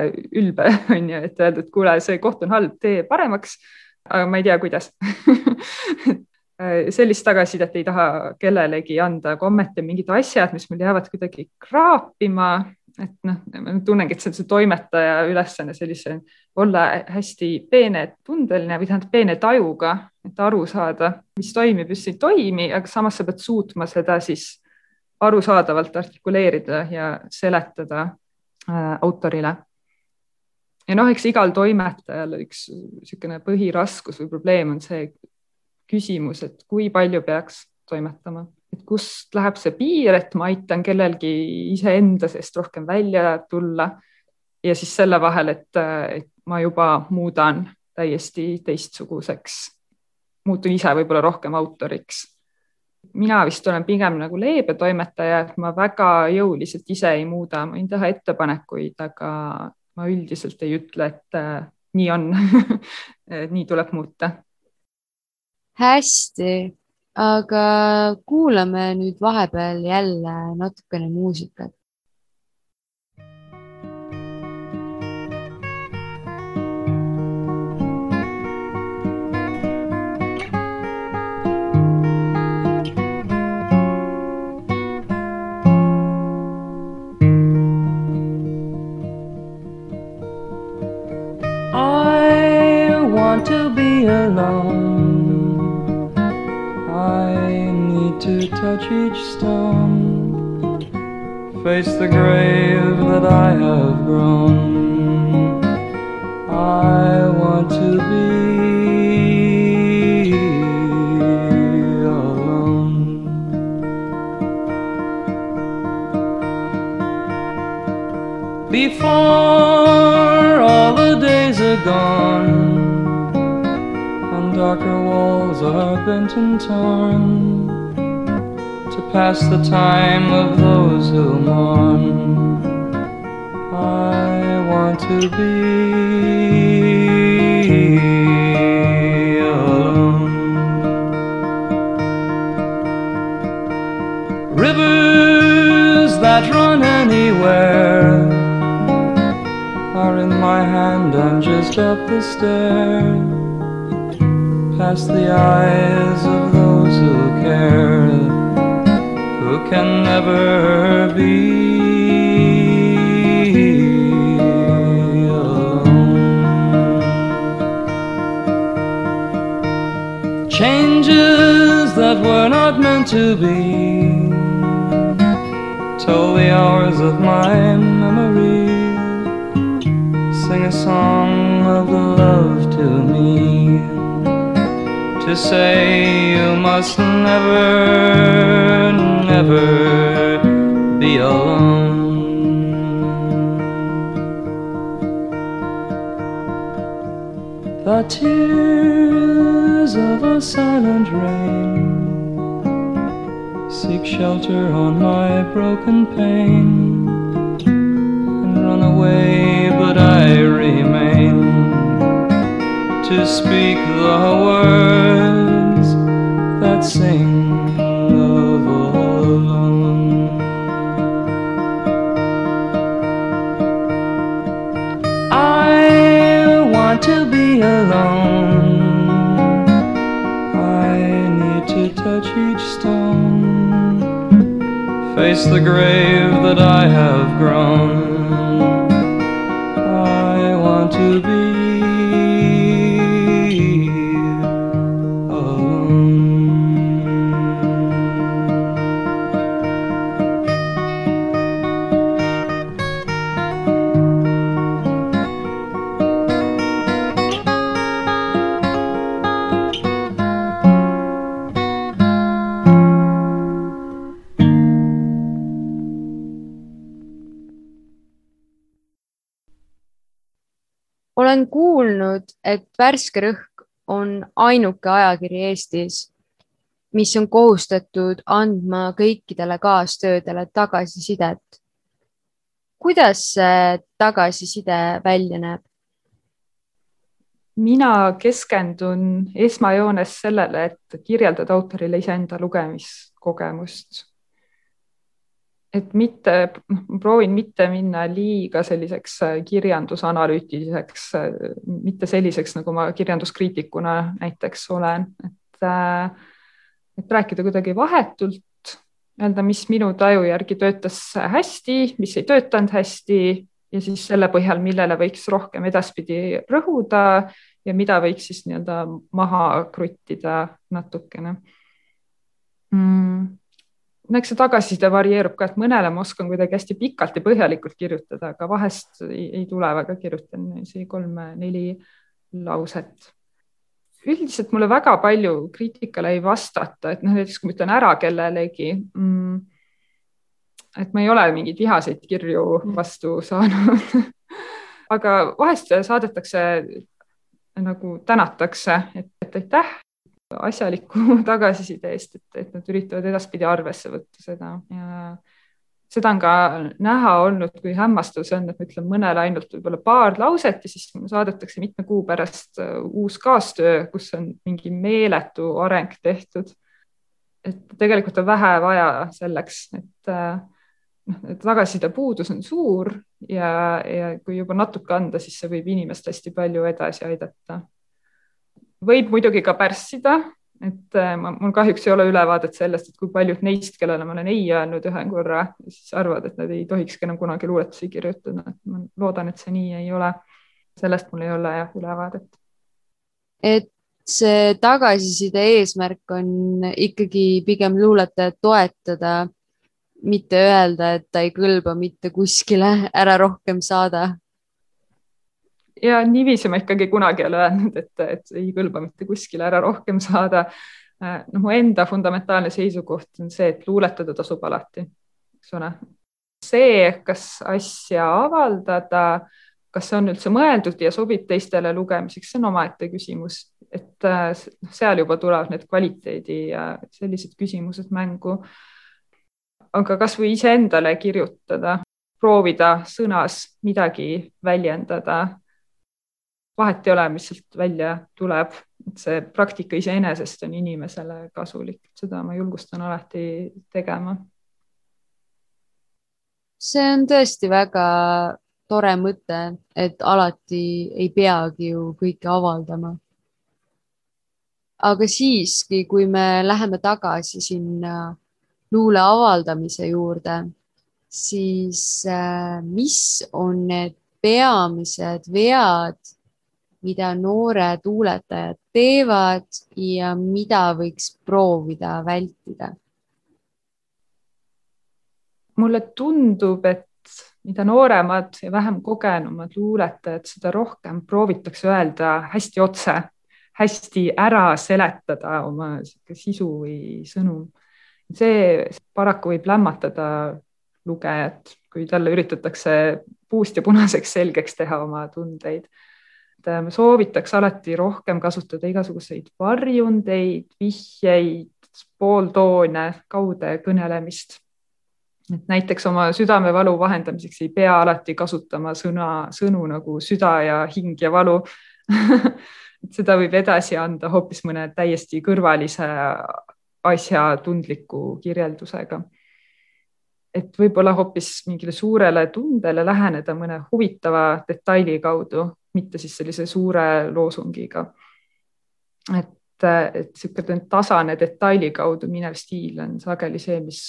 ülbe (laughs) on ju, et öelda, et kuule, see koht on halb, tee paremaks aga ma ei tea, kuidas. (laughs) Sellist tagasisidet ei taha kellelegi anda, ometi mingid asjad, mis mul jäävad kuidagi kraapima, et noh, ma tunnengi, et see on see toimetaja ülesanne sellise olla hästi peenetundeline või tähendab peene tajuga, et aru saada, mis toimib, mis ei toimi, aga samas sa pead suutma seda siis arusaadavalt artikuleerida ja seletada äh, autorile ja noh, eks igal toimetajal üks niisugune põhiraskus või probleem on see küsimus, et kui palju peaks toimetama, et kust läheb see piir, et ma aitan kellelgi iseenda seest rohkem välja tulla. Ja siis selle vahel, et, et ma juba muudan täiesti teistsuguseks, muutun ise võib-olla rohkem autoriks. mina vist olen pigem nagu leebe toimetaja, et ma väga jõuliselt ise ei muuda, ma võin teha ettepanekuid, aga ma üldiselt ei ütle, et äh, nii on (laughs) nii tuleb muuta. hästi, aga kuulame nüüd vahepeal jälle natukene muusikat. Down. I need to touch each stone, face the grave that I have grown. I want to be alone. Before all the days are gone darker walls are bent and torn to pass the time of those who mourn. I want to be alone. Rivers that run anywhere are in my hand. I'm just up the stair, past the eyes of those who care, who can never be. Changes that were not meant to be told the hours of my say you must never, never be alone. The tears of a silent rain seek shelter on my broken pane and run away, but I remain to speak the words that sing of alone. I want to be alone. I need to touch each stone, face the grave that I have grown. Olen kuulnud, et Värske Rõhk on ainuke ajakiri Eestis, mis on kohustatud andma kõikidele kaastöödele tagasisidet. kuidas see tagasiside välja näeb? mina keskendun esmajoones sellele, et kirjeldada autorile iseenda lugemiskogemust. Et mitte, proovin mitte minna liiga selliseks kirjandusanalüütiliseks, mitte selliseks, nagu ma kirjanduskriitikuna näiteks olen, et, et rääkida kuidagi vahetult, öelda, mis minu taju järgi töötas hästi, mis ei töötanud hästi ja siis selle põhjal, millele võiks rohkem edaspidi rõhuda ja mida võiks siis nii-öelda maha kruttida natukene. Mm.. Eks see tagasiside varieerub ka, et mõnele ma oskan kuidagi hästi pikalt ja põhjalikult kirjutada, aga vahest ei, ei tule väga, kirjutan isegi kolme-neli lauset. üldiselt mulle väga palju kriitikale ei vastata, et noh, näiteks kui ma ütlen ära kellelegi mm, et ma ei ole mingeid vihaseid kirju vastu saanud (laughs) aga vahest saadetakse nagu tänatakse, et aitäh asjaliku (laughs) tagasiside eest, et, et nad üritavad edaspidi arvesse võtta seda ja seda on ka näha olnud, kui hämmastav see on, et ma ütlen mõnele ainult võib-olla paar lauset ja siis saadetakse mitme kuu pärast uus kaastöö, kus on mingi meeletu areng tehtud. et tegelikult on vähe vaja selleks, et noh, tagasiside puudus on suur ja, ja kui juba natuke anda, siis see võib inimest hästi palju edasi aidata. Võib muidugi ka pärssida, et ma, mul kahjuks ei ole ülevaadet sellest, et kui paljud neist, kellele ma olen ei öelnud ühe korra, siis arvavad, et nad ei tohikski enam kunagi luuletusi kirjutada, ma loodan, et see nii ei ole. sellest mul ei ole jah ülevaadet. et see tagasiside eesmärk on ikkagi pigem luuletajat toetada, mitte öelda, et ta ei kõlba mitte kuskile, ära rohkem saada. Ja niiviisi ma ikkagi kunagi ei ole öelnud, et, et ei kõlba mitte kuskile, ära rohkem saada. noh, mu enda fundamentaalne seisukoht on see, et luuletada tasub alati, eks ole. see, kas asja avaldada kas see on üldse mõeldud ja sobib teistele lugemiseks, see on omaette küsimus, et äh, seal juba tulevad need kvaliteedi ja sellised küsimused mängu. aga kasvõi iseendale kirjutada, proovida sõnas midagi väljendada. Vahet ei ole, mis sealt välja tuleb, et see praktika iseenesest on inimesele kasulik, seda ma julgustan alati tegema. see on tõesti väga tore mõte, et alati ei peagi ju kõike avaldama. aga siiski, kui me läheme tagasi sinna luule avaldamise juurde, siis äh, mis on need peamised vead, mida noored luuletajad teevad ja mida võiks proovida vältida? mulle tundub, et mida nooremad ja vähem kogenumad luuletajad, seda rohkem proovitakse öelda hästi otse, hästi ära seletada oma sisu või sõnum. see paraku võib lämmatada lugejat, kui talle üritatakse puust ja punaseks selgeks teha oma tundeid. Ma soovitaks alati rohkem kasutada igasuguseid varjundeid, vihjeid, pooltoone, kaude kõnelemist. Et näiteks oma südamevalu vahendamiseks ei pea alati kasutama sõna, sõnu nagu süda ja hing ja valu. (laughs) Et seda võib edasi anda hoopis mõne täiesti kõrvalise asja tundliku kirjeldusega. et võib-olla hoopis mingile suurele tundele läheneda mõne huvitava detaili kaudu, mitte siis sellise suure loosungiga. et, et niisugune tasane detaili kaudu minev stiil on sageli see, mis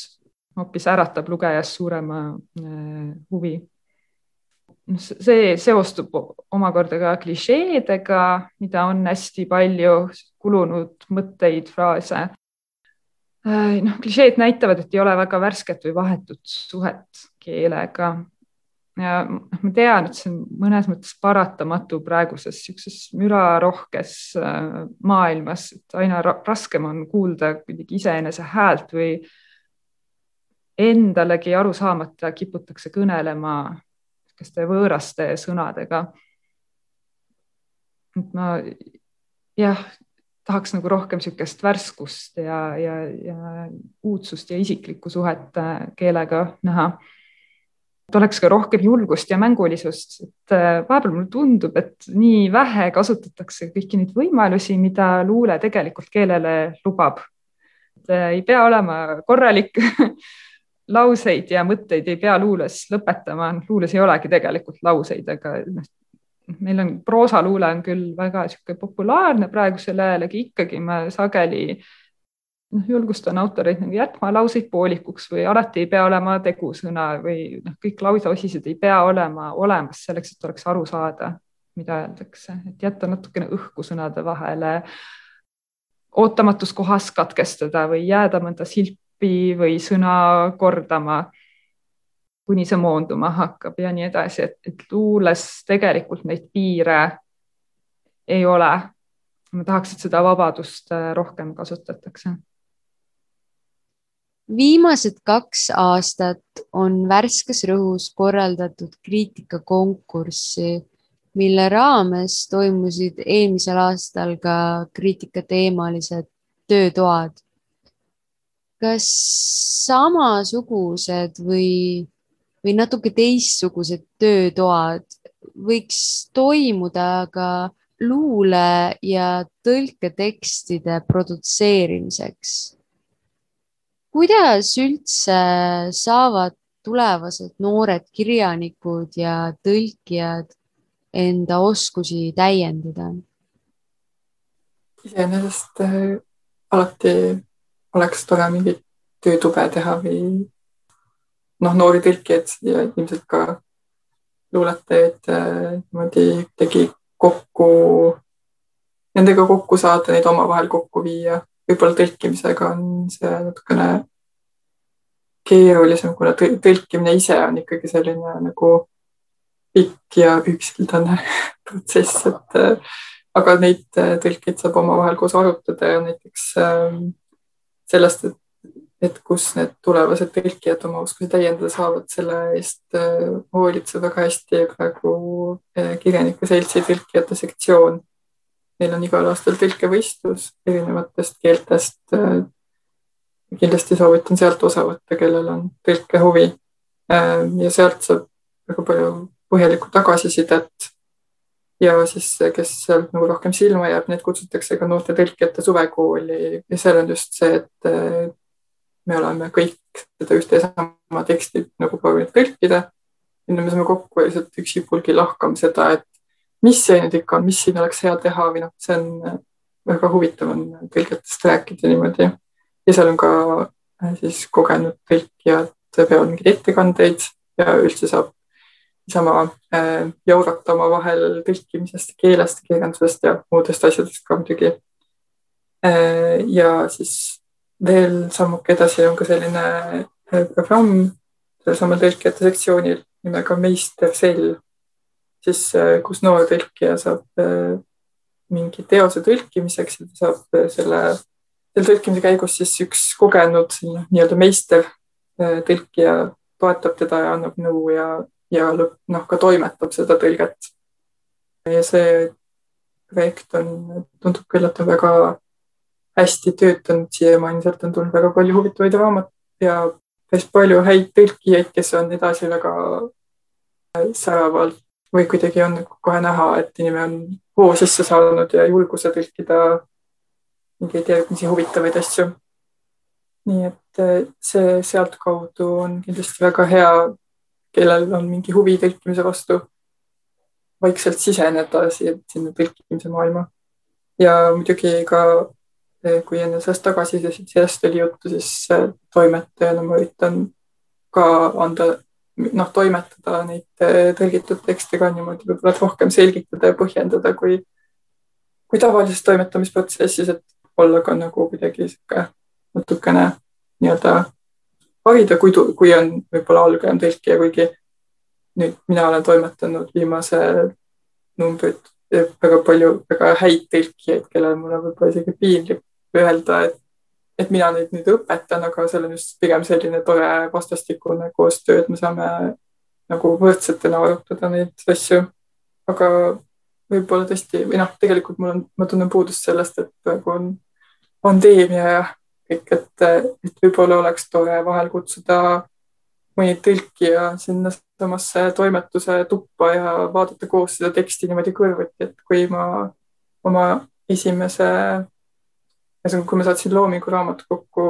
hoopis äratab lugejas suurema äh, huvi. noh, see seostub omakorda ka klišeedega, mida on hästi palju, kulunud mõtteid, fraase. Äh, noh, klišeed näitavad, et ei ole väga värsket või vahetut suhet keelega ja noh, ma tean, et see on mõnes mõttes paratamatu praeguses niisuguses mürarohkes äh, maailmas, et aina raskem on kuulda kuidagi iseenese häält või endalegi aru saamata kiputakse kõnelema sihukeste võõraste sõnadega. et ma jah, tahaks nagu rohkem niisugust värskust ja, ja, ja uudsust ja isiklikku suhet äh, keelega näha. Et oleks ka rohkem julgust ja mängulisust, et äh, vahepeal mulle tundub, et nii vähe kasutatakse kõiki neid võimalusi, mida luule tegelikult keelele lubab. äh, ei pea olema korralik (laughs) lauseid ja mõtteid ei pea luules lõpetama, luules ei olegi tegelikult lauseid, aga noh, meil on proosaluule on küll väga niisugune populaarne praegusel ajal, aga ikkagi ma sageli noh, julgustan autoreid nagu jätma lauseid poolikuks või alati ei pea olema tegusõna või noh, kõik lauseosised ei pea olema olemas selleks, et oleks aru saada, mida öeldakse, et jätta natukene õhku sõnade vahele, ootamatus kohas katkestada või jääda mõnda silpi või sõna kordama, kuni see moonduma hakkab ja nii edasi, et, et luules tegelikult neid piire ei ole. ma tahaks, et seda vabadust äh, rohkem kasutatakse. Viimased kaks aastat on värskes rõhus korraldatud kriitikakonkurssi, mille raames toimusid eelmisel aastal ka kriitikateemalised töötoad kas samasugused või, või natuke teistsugused töötoad võiks toimuda ka luule ja tõlketekstide produtseerimiseks? Kuidas üldse saavad tulevased noored kirjanikud ja tõlkijad enda oskusi täiendada? iseenesest äh, alati oleks tore mingit töötube teha või noh, noori tõlkijaid ja ilmselt ka luuletajaid äh, niimoodi tegi kokku nendega kokku saada, neid omavahel kokku viia. Võib-olla tõlkimisega on see natukene keerulisem, kuna tõlkimine ise on ikkagi selline nagu pikk ja üksildane (laughs) protsess, et äh, aga neid äh, tõlkeid saab omavahel koos arutada ja näiteks ähm, sellest, et et kus need tulevased tõlkijad oma oskusi täiendada saavad, selle eest äh, hoolitseb väga hästi praegu Kirjanike Seltsi tõlkijate sektsioon. Neil on igal aastal tõlkevõistlus erinevatest keeltest. Äh, kindlasti soovitan sealt osa võtta, kellel on tõlkehuvi. ja sealt saab väga palju põhjalikku tagasisidet. ja siis, kes sealt nagu rohkem silma jääb, need kutsutakse ka noorte tõlkijate suvekooli ja seal on just see, et me oleme kõik seda ühte ja sama teksti nagu proovinud tõlkida. ja me saame kokku ja lihtsalt üksipulgi lahkame seda, et mis see nüüd ikka on, mis siin oleks hea teha või noh, see on väga huvitav on tõlgetest rääkida niimoodi. ja seal on ka äh, siis kogenud tõlkijad peavad mingeid ettekandeid ja üldse saab niisama äh, jaurata omavahel tõlkimisest, keelest, kirjandusest ja muudest asjadest ka muidugi äh,. ja siis veel sammuke edasi on ka selline äh, programm sealsamal tõlkijate sektsioonil nimega Meister Sell, siis äh, kus noor tõlkija saab äh, mingi teose tõlkimiseks ja ta saab selle, selle tõlkimise käigus siis üks kogenud nii-öelda meister tõlkija toetab teda ja annab nõu ja, ja noh, ka toimetab seda tõlget. ja see projekt on, tundub küll, et on väga hästi töötanud siiamaani, sealt on tulnud väga palju huvitavaid raamatuid ja päris palju häid tõlkijaid, kes on edasi väga säravalt või kuidagi on kohe näha, et inimene on hoo sisse saanud ja julguse tõlkida mingeid järgmisi huvitavaid asju. nii et eh, see sealtkaudu on kindlasti väga hea, kellel on mingi huvi tõlkimise vastu, vaikselt siseneda sinna tõlkimise maailma. ja muidugi ka kui enne sellest tagasisidest oli juttu, siis toimetajana ma üritan ka anda, noh, toimetada neid äh, tõlgitud tekste ka niimoodi võib-olla rohkem selgitada ja põhjendada kui, kui tavalises toimetamisprotsessis, et olla ka nagu kuidagi sihuke natukene nii-öelda harida, kui, kui on võib-olla algaja tõlkija, kuigi nüüd mina olen toimetanud viimase numbrit väga palju väga häid tõlkijaid, kellel mul on võib-olla isegi piinlik öelda, et, et mina neid nüüd õpetan, aga seal on just pigem selline tore vastastikune koostöö, et me saame nagu võrdsetena arutada neid asju. aga võib-olla tõesti või noh, tegelikult mul on, ma tunnen puudust sellest, et praegu on pandeemia ja kõik, et, et võib-olla oleks tore vahel kutsuda mõni tõlkija sinna samasse toimetuse tuppa ja vaadata koos seda teksti niimoodi kõrvuti, et kui ma oma esimese ühesõnaga, kui ma saatsin Loomingu raamatukokku,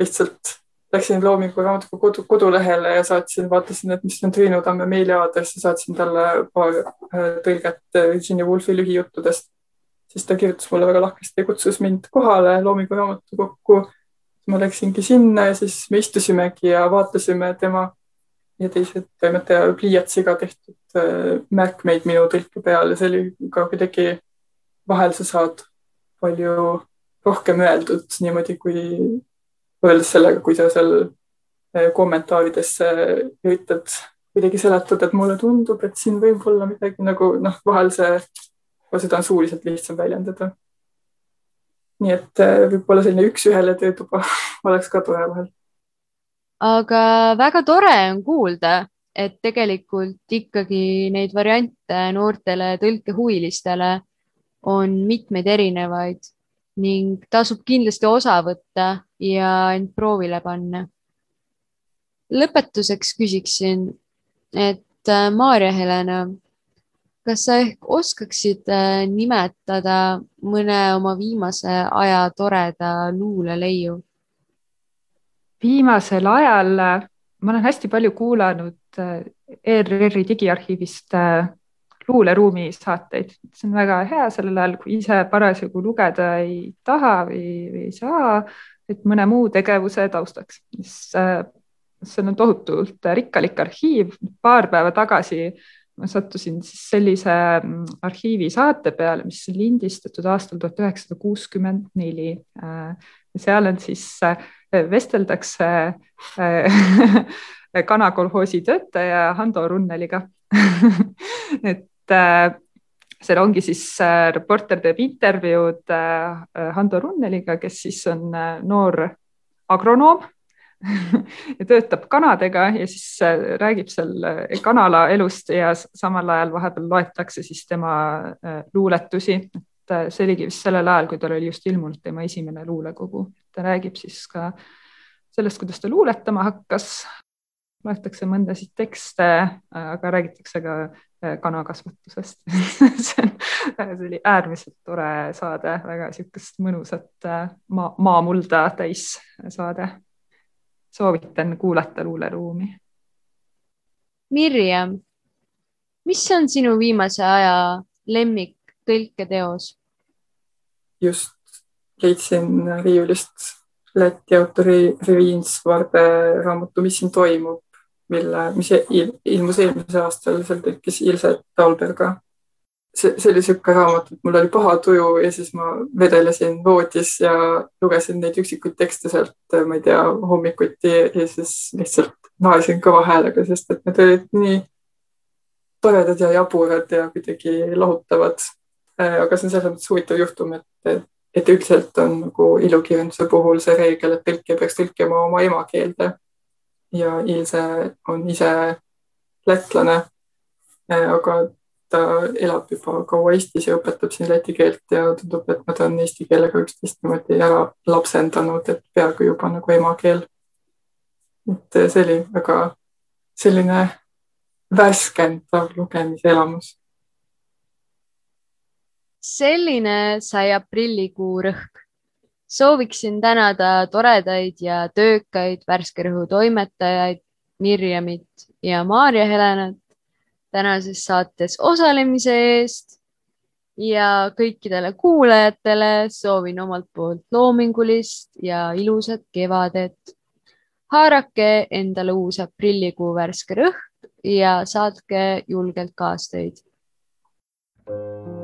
lihtsalt läksin Loomingu raamatukogu kodu, kodulehele ja saatsin, vaatasin, et mis on Triinu Tamme meiliaadress ja saatsin talle paar äh, tõlget Virginia Woolfi lühijuttudest. siis ta kirjutas mulle väga lahkesti ja kutsus mind kohale Loomingu raamatukokku. ma läksingi sinna ja siis me istusimegi ja vaatasime tema ja teise toimetaja pliiatsiga tehtud äh, märkmeid minu tõlke peal ja see oli ka kuidagi, vahel sa saad palju rohkem öeldud niimoodi, kui võrreldes sellega, kui sa seal eh, kommentaarides üritad kuidagi seletada, et mulle tundub, et siin võib olla midagi nagu noh, vahel see, seda on suuliselt lihtsam väljendada. nii et eh, võib-olla selline üks-ühele töötuba (laughs) oleks ka tore vahel. aga väga tore on kuulda, et tegelikult ikkagi neid variante noortele tõlkehuvilistele on mitmeid erinevaid ning tasub kindlasti osa võtta ja end proovile panna. lõpetuseks küsiksin, et äh, Maarja-Helena, kas sa ehk oskaksid äh, nimetada mõne oma viimase aja toreda luuleleiu? viimasel ajal äh, ma olen hästi palju kuulanud ERR-i digiarhiivist luuleruumi saateid, see on väga hea sellel ajal, kui ise parasjagu lugeda ei taha või, või ei saa, et mõne muu tegevuse taustaks, mis, see on tohutult rikkalik arhiiv. paar päeva tagasi ma sattusin siis sellise mm, arhiivisaate peale, mis on lindistatud aastal tuhat üheksasada kuuskümmend neli. seal on siis, vesteldakse (laughs) kanakolhoosi töötaja Hando Runneliga (laughs) et seal ongi siis reporter teeb intervjuud Hando Runneliga, kes siis on noor agronoom (laughs) ja töötab kanadega ja siis äh, räägib seal äh, kanala elust ja samal ajal vahepeal loetakse siis tema äh, luuletusi. et see oligi vist sellel ajal, kui tal oli just ilmunud tema esimene luulekogu. ta räägib siis ka sellest, kuidas ta luuletama hakkas. Loetakse mõndasid tekste, aga räägitakse ka kanakasvatusest (laughs) see on, see oli äärmiselt tore saade, väga niisugust mõnusat maa, maamulda täis saade soovitan kuulata luuleruumi. Mirjam, mis on sinu viimase aja lemmik tõlketeos? just leidsin riiulist Läti autori Reviins Varde raamatu Mis siin toimub, mille, mis ilmus eelmisel aastal, seal tõlkis Ilse Talberga see, see oli niisugune raamat, et mul oli paha tuju ja siis ma vedelesin voodis ja lugesin neid üksikuid tekste sealt, ma ei tea, hommikuti ja siis lihtsalt naersin kõva häälega, sest et need olid nii toredad ja jaburad ja kuidagi lohutavad. aga see on selles mõttes huvitav juhtum, et, et üldiselt on nagu ilukirjanduse puhul see reegel, et tõlkija peaks tõlkima oma emakeelde. Ja Ilse on ise lätlane. aga ta elab juba kaua Eestis ja õpetab siin läti keelt ja tundub, et nad on eesti keelega üksteist niimoodi ära lapsendanud, et peaaegu juba nagu emakeel. et see oli väga selline värskendav lugemiselamus. selline sai aprillikuu rõhk. Sooviksin tänada toredaid ja töökaid värske rõhu toimetajaid Mirjamit ja Maarja Helenat tänases saates osalemise eest ja kõikidele kuulajatele soovin omalt poolt loomingulist ja ilusat kevadet. haarake endale uus aprillikuu värske rõhk ja saatke julgelt kaastöid. thank you